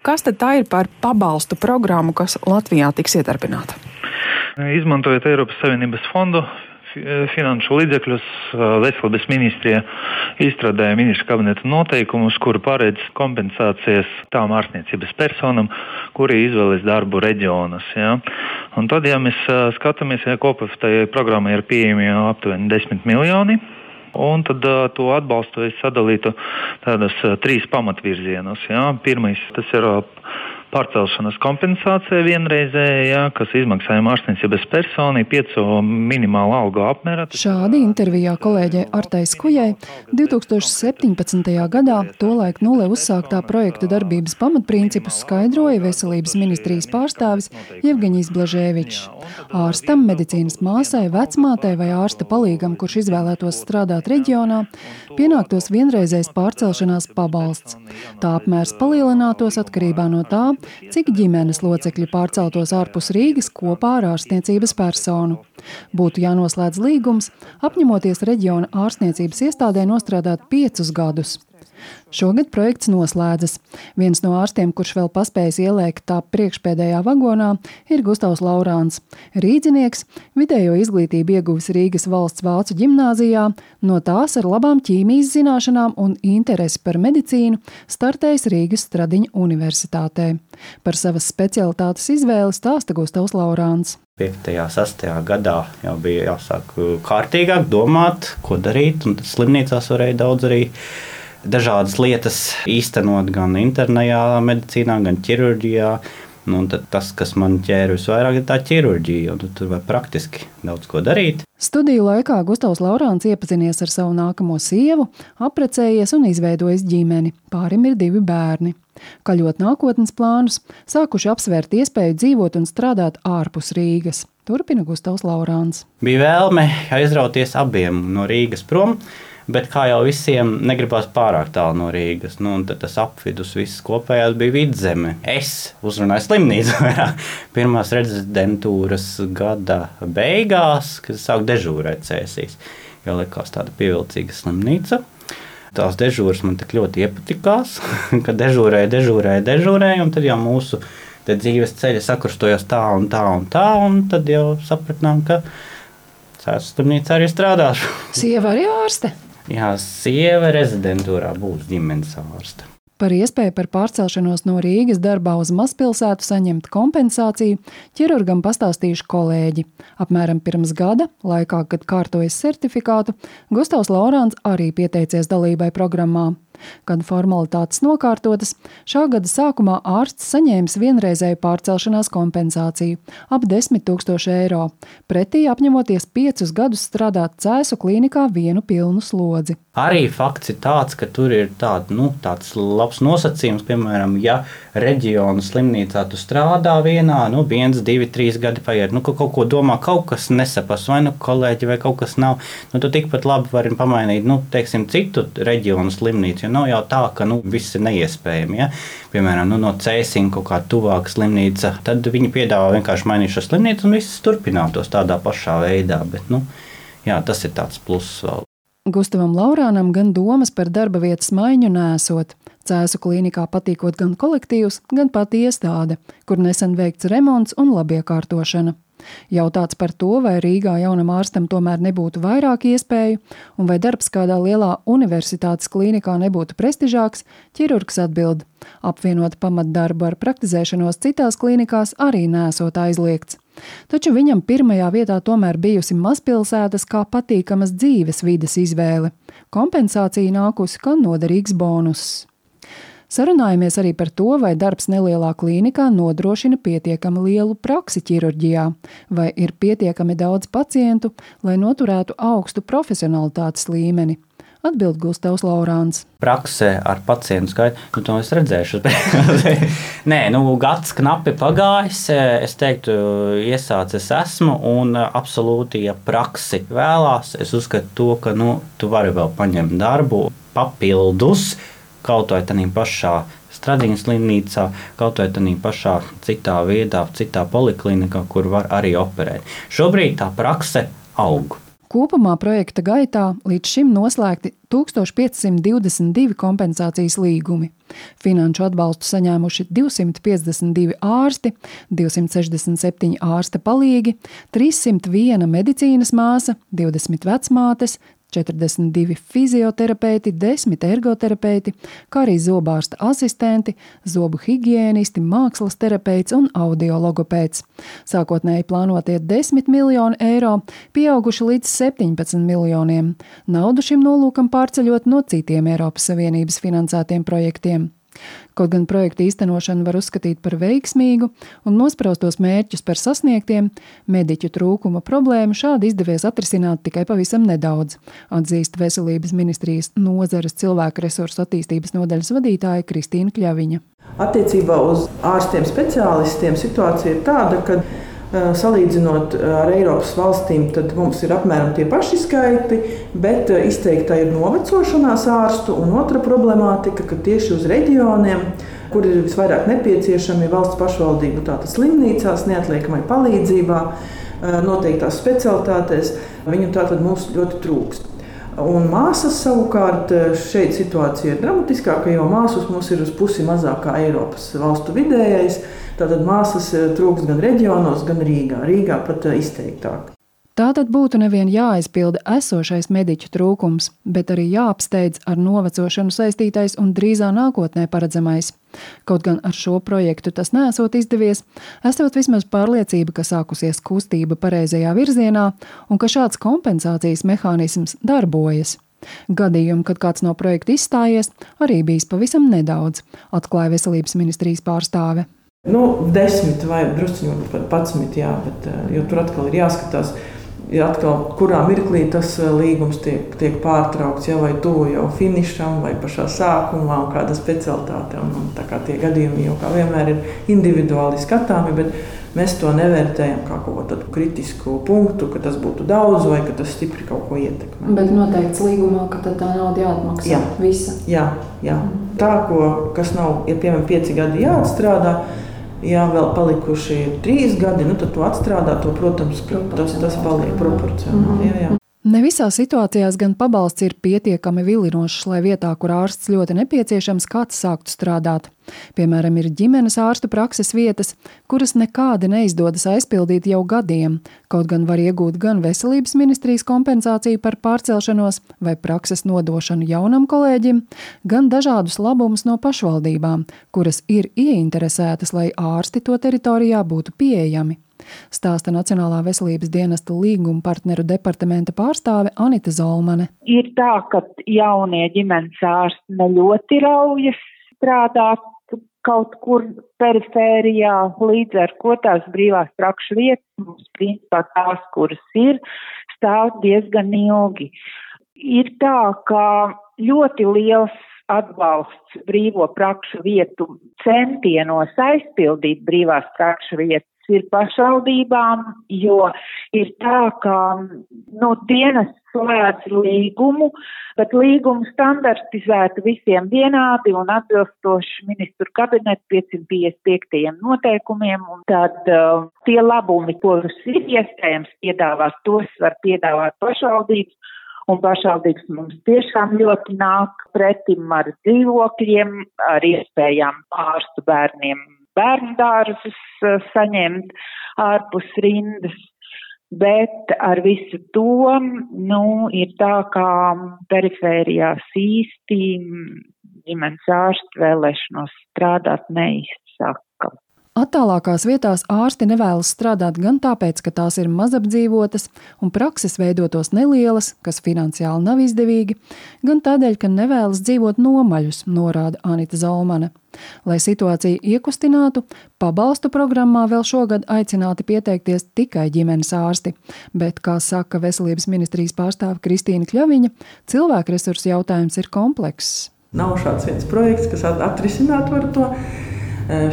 Kas tad tā ir par pabalstu programmu, kas Latvijā tiks iedarbināta? Izmantojot Eiropas Savienības fondu finanšu līdzekļus, veselības ministrija izstrādāja ministru kabineta noteikumus, kuri paredz kompensācijas tām ārstniecības personam, kuri izvēlas darbu reģionus. Ja. Un tad, ja mēs skatāmies, ja kopā tajai programmai ir pieejami aptuveni 10 miljoni, Un tad to atbalstu es sadalītu tādos trīs pamatvirzienos. Ja. Pirmais tas ir pārcelšanas kompensācija vienreizējā, kas izmaksājuma ārstniecības personai piecu minimālu algu apmērā. Šādi intervijā kolēģei Artai Skujai 2017. gadā tolaik nulē uzsāktā projekta darbības pamatprincipus skaidroja veselības ministrijas pārstāvis Jevgeņijs Blažēvičs. Ārstam, medicīnas māsai, vecmātei vai ārsta palīgam, kurš izvēlētos strādāt reģionā, pienāktos vienreizējs pārcelšanās pabalsts. Tā apmērs palielinātos atkarībā no tā, cik ģimenes locekļi pārceltos ārpus Rīgas kopā ar ārstniecības personu. Būtu jānoslēdz līgums, apņemoties reģiona ārstniecības iestādē nostrādāt piecus gadus. Šogad projekts noslēdzas. Viens no ārstiem, kurš vēl paspējis ielēkt tā priekšpēdējā vagonā, ir Gustavs Laurāns. Rīdzinieks, vidējo izglītību ieguvis Rīgas valsts vācu ģimnāzijā, no tās ar labām ķīmijas zināšanām un interesi par medicīnu startējis Rīgas Stradiņa universitātē. Par savas specialitātes izvēli stāsta Gustavs Laurāns. 5. un 6. gadā jau bija jāsāk kārtīgāk domāt, ko darīt, un slimnīcās varēja daudz arī dažādas lietas īstenot gan internējā medicīnā, gan ķirurģijā. Nu, tas, kas man ķēra visvairāk, ir tā ķirurģija, un tur var praktiski daudz ko darīt. Studiju laikā Gustavs Laurāns iepazinies ar savu nākamo sievu, apprecējies un izveidojis ģimeni. Pārim ir divi bērni. Kaļot nākotnes plānus, sākuši apsvērt iespēju dzīvot un strādāt ārpus Rīgas. Turpina Gustavs Laurāns. Bija vēlme aizrauties abiem no Rīgas prom. Bet kā jau visiem, negribās pārāk tālu no Rīgas. Nu, tas apvidus viss kopējās bija vidzeme. Es uzrunāju slimnīcu pirmās rezidentūras gada beigās, kad sāku dežūrēt cēsīs. Jo likās tāda pievilcīga slimnīca. Tās dežūras man tik ļoti iepatikās, ka dežūrēja, dežūrēja, dežūrēja, un tad jau mūsu dzīves ceļi sakrustojās tā un tā un tā, un tad jau sapratām, ka Cēlus slimnīcā arī strādāšu. Sieva arī ārste. Jā, sieva rezidentūrā būs ģimenes ārste. Par iespēju par pārcelšanos no Rīgas darbā uz mazpilsētu saņemt kompensāciju ķirurgam pastāstījuši kolēģi. Apmēram pirms gada, laikā, kad kārtojas certifikātu, Gustavs Laurāns arī pieteicies dalībai programmā. Kad formalitātes nokārtotas, šā gada sākumā ārsts saņēmis vienreizēju pārcelšanās kompensāciju - ap 10 000 eiro, pretī apņemoties piecus gadus strādāt cēsu klīnikā vienu pilnu slodzi. Arī fakts ir tāds, ka tur ir tād, nu, tāds labs nosacījums, piemēram, ja reģiona slimnīcā tu strādā vienā, nu, viens, divi, trīs gadi paiet, nu, ka kaut ko domā, kaut kas nesapas, vai nu kolēģi, vai kaut kas nav, nu, tu tikpat labi vari pamainīt, nu, teiksim, citu reģionu slimnīcu nav jau tā, ka nu, viss ir neiespējami. Ja? Piemēram, nu, no Cēsina kaut kā tuvāka slimnīca, tad viņi piedāvā vienkārši mainīt šo slimnīcu un viss turpinātos tādā pašā veidā. Bet, nu, jā, tas ir tāds pluss vēl. Gustavam Laurānam gan domas par darba vietas maiņu nesot. Cēsu klīnikā patīkot gan kolektīvs, gan pati iestāde, kur nesen veikts remonts un labiekārtošana. Jautāts par to, vai Rīgā jaunam ārstam tomēr nebūtu vairāk iespēju, un vai darbs kādā lielā universitātes klīnikā nebūtu prestižāks, ķirurgs atbild: apvienot pamatdarbu ar praktizēšanos citās klīnikās arī nesot aizliegts. Taču viņam pirmajā vietā tomēr bijusi mazpilsētas kā patīkamas dzīves vides izvēle. Kompensācija nākusi kā noderīgs bonus. Sarunājamies arī par to, vai darbs nelielā klīnikā nodrošina pietiekami lielu praksi ķirurģijā, vai ir pietiekami daudz pacientu, lai noturētu augstu profesionalitātes līmeni. Atbild Gustavs Laurāns. Praksē ar pacientu skaitu, nu, to es redzēšu. Nē, nu, gads knapi pagājis. Es teiktu, iesācis esmu un absolūti, ja praksi vēlās, es uzskatu to, ka nu, tu vari vēl paņemt darbu papildus kaut vai tādā pašā Stradiņa slimnīcā, kaut vai tādā pašā citā vietā, citā poliklinikā, kur var arī operēt. Šobrīd tā prakse aug. Kopumā projekta gaitā līdz šim noslēgti 1522 kompensācijas līgumi. Finanšu atbalstu saņēmuši 252 ārsti, 267 ārsta palīgi, 301 medicīnas māsa, 20 vecmātes, 42 fizioterapeiti, 10 ergoterapeiti, kā arī zobārsta asistenti, zobu higiēnisti, mākslas terapeits un audiologopēds. Sākotnēji plānotie 10 miljoni eiro pieauguši līdz 17 miljoniem, naudu šim nolūkam pārceļot no citiem Eiropas Savienības finansētiem projektiem. Kaut gan projekta īstenošanu var uzskatīt par veiksmīgu un nospraustos mērķus par sasniegtiem, mediķu trūkuma problēmu šādi izdevies atrisināt tikai pavisam nedaudz, atzīst Veselības ministrijas nozares cilvēku resursu attīstības nodaļas vadītāja Kristīna Kļaviņa. Attiecībā uz ārstiem speciālistiem situācija ir tāda, ka salīdzinot eh, ar Eiropas valstīm, tad mums ir apmēram tie paši skaiti, bet eh, izteikta ir novecošanās ārstu. Un otra problemātika, ka tieši uz reģioniem, kur ir visvairāk nepieciešami valsts pašvaldību slimnīcās, neatliekamai palīdzībā, noteiktās specialitātēs, viņu tātad mums ļoti trūkst. Un māsas savukārt šeit situācija ir dramatiskāka, jo māsas mums ir uz pusi mazāk kā Eiropas valstu vidējais. Tātad māsas eh, trūks gan reģionos, gan Rīgā. Rīgā pat eh, izteiktāk. Tātad būtu nevien jāaizpilda esošais mediķu trūkums, bet arī jāapsteidz ar novecošanu saistītais un drīzā nākotnē paredzamais. Kaut gan ar šo projektu tas nesot izdevies, esot vismaz pārliecība, ka sākusies kustība pareizajā virzienā un ka šāds kompensācijas mehānisms darbojas. Gadījumu, kad kāds no projekta izstājies, arī bijis pavisam nedaudz, atklāja Veselības ministrijas pārstāve. Nu, desmit vai druskuļi pat patsmit, jā, bet, eh, jo tur atkal ir jāskatās, ja atkal, kurā mirklī tas eh, līgums tiek, tiek pārtraukts, ja, vai tuvu jau finišam, vai pašā sākumā, un kāda specialitāte. Un, un, kā tie gadījumi jau kā vienmēr ir individuāli skatāmi, bet mēs to nevērtējam kā kaut kādu kritisku punktu, ka tas būtu daudz vai ka tas stipri kaut ko ietekmē. Bet noteikts līgumā, ka tā nauda jāatmaksā jā. visa. Jā, jā. Tā, ko, kas nav, ja piemēram pieci gadi jāatstrādā, Ja vēl palikuši trīs gadi, nu, tad to atstrādā, to, protams, tas, tas paliek proporcionāli. -hmm. jā, jā. Ne visās situācijās gan pabalsts ir pietiekami vilinošs, lai vietā, kur ārsts ļoti nepieciešams, kāds sāktu strādāt. Piemēram, ir ģimenes ārstu prakses vietas, kuras nekādi neizdodas aizpildīt jau gadiem, kaut gan var iegūt gan veselības ministrijas kompensāciju par pārcelšanos vai prakses nodošanu jaunam kolēģim, gan dažādus labumus no pašvaldībām, kuras ir ieinteresētas, lai ārsti to teritorijā būtu pieejami stāsta Nacionālā veselības dienesta līguma partneru departamenta pārstāve Anita Zolmane. Ir tā, ka jaunie ģimenes ārsti ne ļoti raujas strādāt kaut kur perifērijā, līdz ar ko tās brīvās prakšu vietas mums principā tās, kuras ir, stāv diezgan ilgi. Ir tā, ka ļoti liels atbalsts brīvo prakšu vietu centienos aizpildīt brīvās prakšu vietas ir pašvaldībām, jo ir tā, ka nu, dienas slēdz līgumu, bet līgumu standartizētu visiem vienādi un atbilstoši ministru kabinetu 555. noteikumiem, un tad uh, tie labumi, kurus ir iespējams piedāvāt, tos var piedāvāt pašvaldības. Un pašvaldības mums tiešām ļoti nāk pretim ar dzīvokļiem, ar iespējām ārstu bērniem bērnu dārzus eh, saņemt ārpus rindas. Bet ar visu to, nu, ir tā, kā perifērijās īsti ģimenes ārstu vēlēšanos strādāt neizsaka. Attālākās vietās ārsti nevēlas strādāt gan tāpēc, ka tās ir mazapdzīvotas un prakses veidotos nelielas, kas finansiāli nav izdevīgi, gan tādēļ, ka nevēlas dzīvot nomaļus, norāda Anita Zalmane. Lai situāciju iekustinātu, pabalstu programmā vēl šogad aicināti pieteikties tikai ģimenes ārsti, bet, kā saka Veselības ministrijas pārstāve Kristīna Kļaviņa, cilvēku resursu jautājums ir komplekss. Nav šāds viens projekts, kas atrisinātu to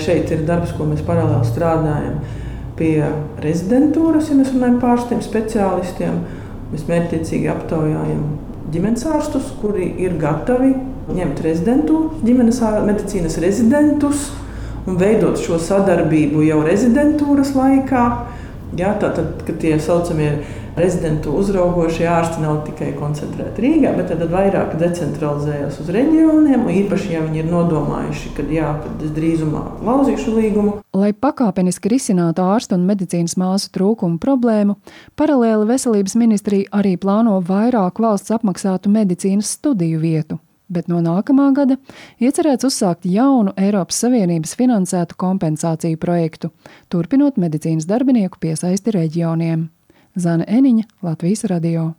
Šeit ir darbs, ko mēs paralēli strādājam pie rezidentūras, ja mēs runājam par ārstiem, speciālistiem. Mēs mērķiecīgi aptaujājam ģimenes ārstus, kuri ir gatavi ņemt rezidentūru, ģimenes medicīnas rezidentus un veidot šo sadarbību jau rezidentūras laikā. Jā, tātad, kad tie saucamie rezidentu uzraugošie ārsti nav tikai koncentrēti Rīgā, bet tad vairāk decentralizējas uz reģioniem. Īpaši, ja viņi ir nodomājuši, ka jā, kad es drīzumā lauzīšu līgumu. Lai pakāpeniski risinātu ārstu un medicīnas māsu trūkumu problēmu, paralēli veselības ministrija arī plāno vairāk valsts apmaksātu medicīnas studiju vietu bet no nākamā gada iecerēts uzsākt jaunu Eiropas Savienības finansētu kompensāciju projektu, turpinot medicīnas darbinieku piesaisti reģioniem. Zana Eniņa, Latvijas radio.